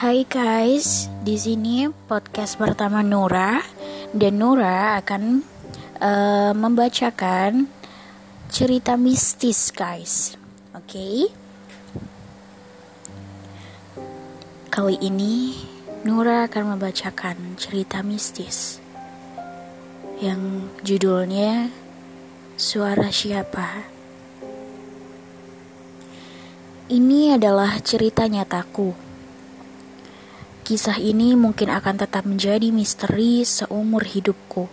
Hai guys, di sini podcast pertama Nura dan Nura akan uh, membacakan cerita mistis guys. Oke. Okay? Kali ini Nura akan membacakan cerita mistis yang judulnya Suara Siapa. Ini adalah cerita nyataku Kisah ini mungkin akan tetap menjadi misteri seumur hidupku.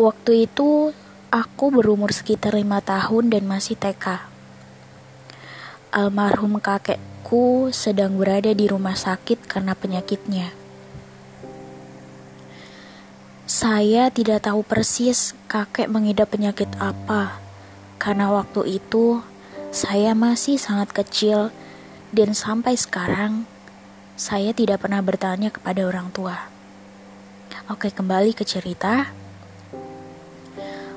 Waktu itu, aku berumur sekitar lima tahun dan masih TK. Almarhum kakekku sedang berada di rumah sakit karena penyakitnya. Saya tidak tahu persis kakek mengidap penyakit apa, karena waktu itu saya masih sangat kecil dan sampai sekarang, saya tidak pernah bertanya kepada orang tua. Oke, kembali ke cerita.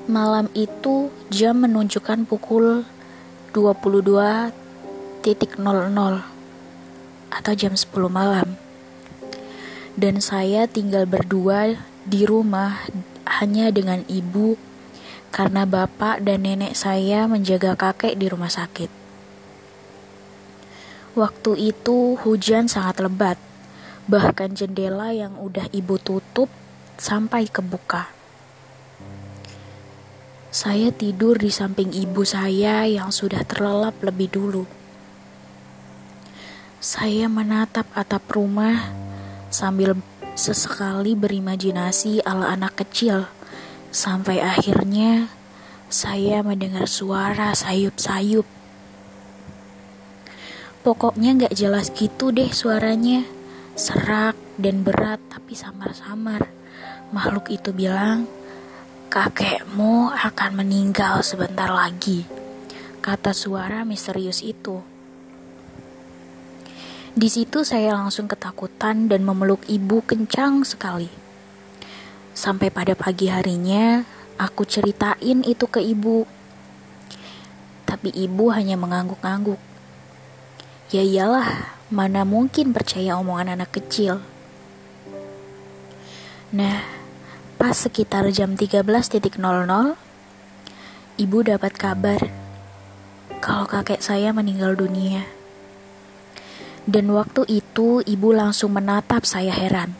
Malam itu jam menunjukkan pukul 22.00 atau jam 10 malam. Dan saya tinggal berdua di rumah hanya dengan ibu karena bapak dan nenek saya menjaga kakek di rumah sakit. Waktu itu hujan sangat lebat, bahkan jendela yang udah ibu tutup sampai kebuka. Saya tidur di samping ibu saya yang sudah terlelap lebih dulu. Saya menatap atap rumah sambil sesekali berimajinasi ala anak kecil, sampai akhirnya saya mendengar suara sayup-sayup Pokoknya gak jelas gitu deh suaranya. Serak dan berat tapi samar-samar. Makhluk itu bilang, kakekmu akan meninggal sebentar lagi. Kata suara misterius itu. Di situ saya langsung ketakutan dan memeluk ibu kencang sekali. Sampai pada pagi harinya, aku ceritain itu ke ibu. Tapi ibu hanya mengangguk-angguk. Ya iyalah, mana mungkin percaya omongan anak kecil. Nah, pas sekitar jam 13.00, ibu dapat kabar kalau kakek saya meninggal dunia. Dan waktu itu ibu langsung menatap saya heran.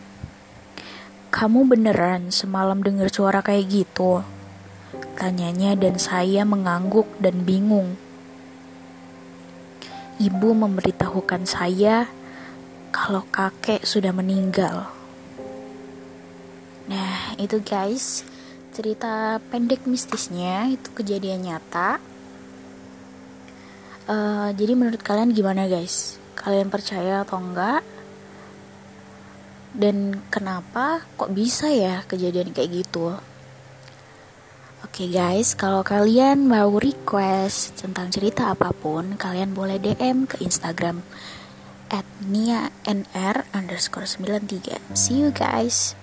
Kamu beneran semalam dengar suara kayak gitu? Tanyanya dan saya mengangguk dan bingung ibu memberitahukan saya kalau kakek sudah meninggal. Nah, itu guys, cerita pendek mistisnya itu kejadian nyata. Uh, jadi menurut kalian gimana guys? Kalian percaya atau enggak? Dan kenapa kok bisa ya kejadian kayak gitu? Oke okay guys, kalau kalian mau request tentang cerita apa pun, kalian boleh DM ke Instagram at nia nr underscore 93. See you guys.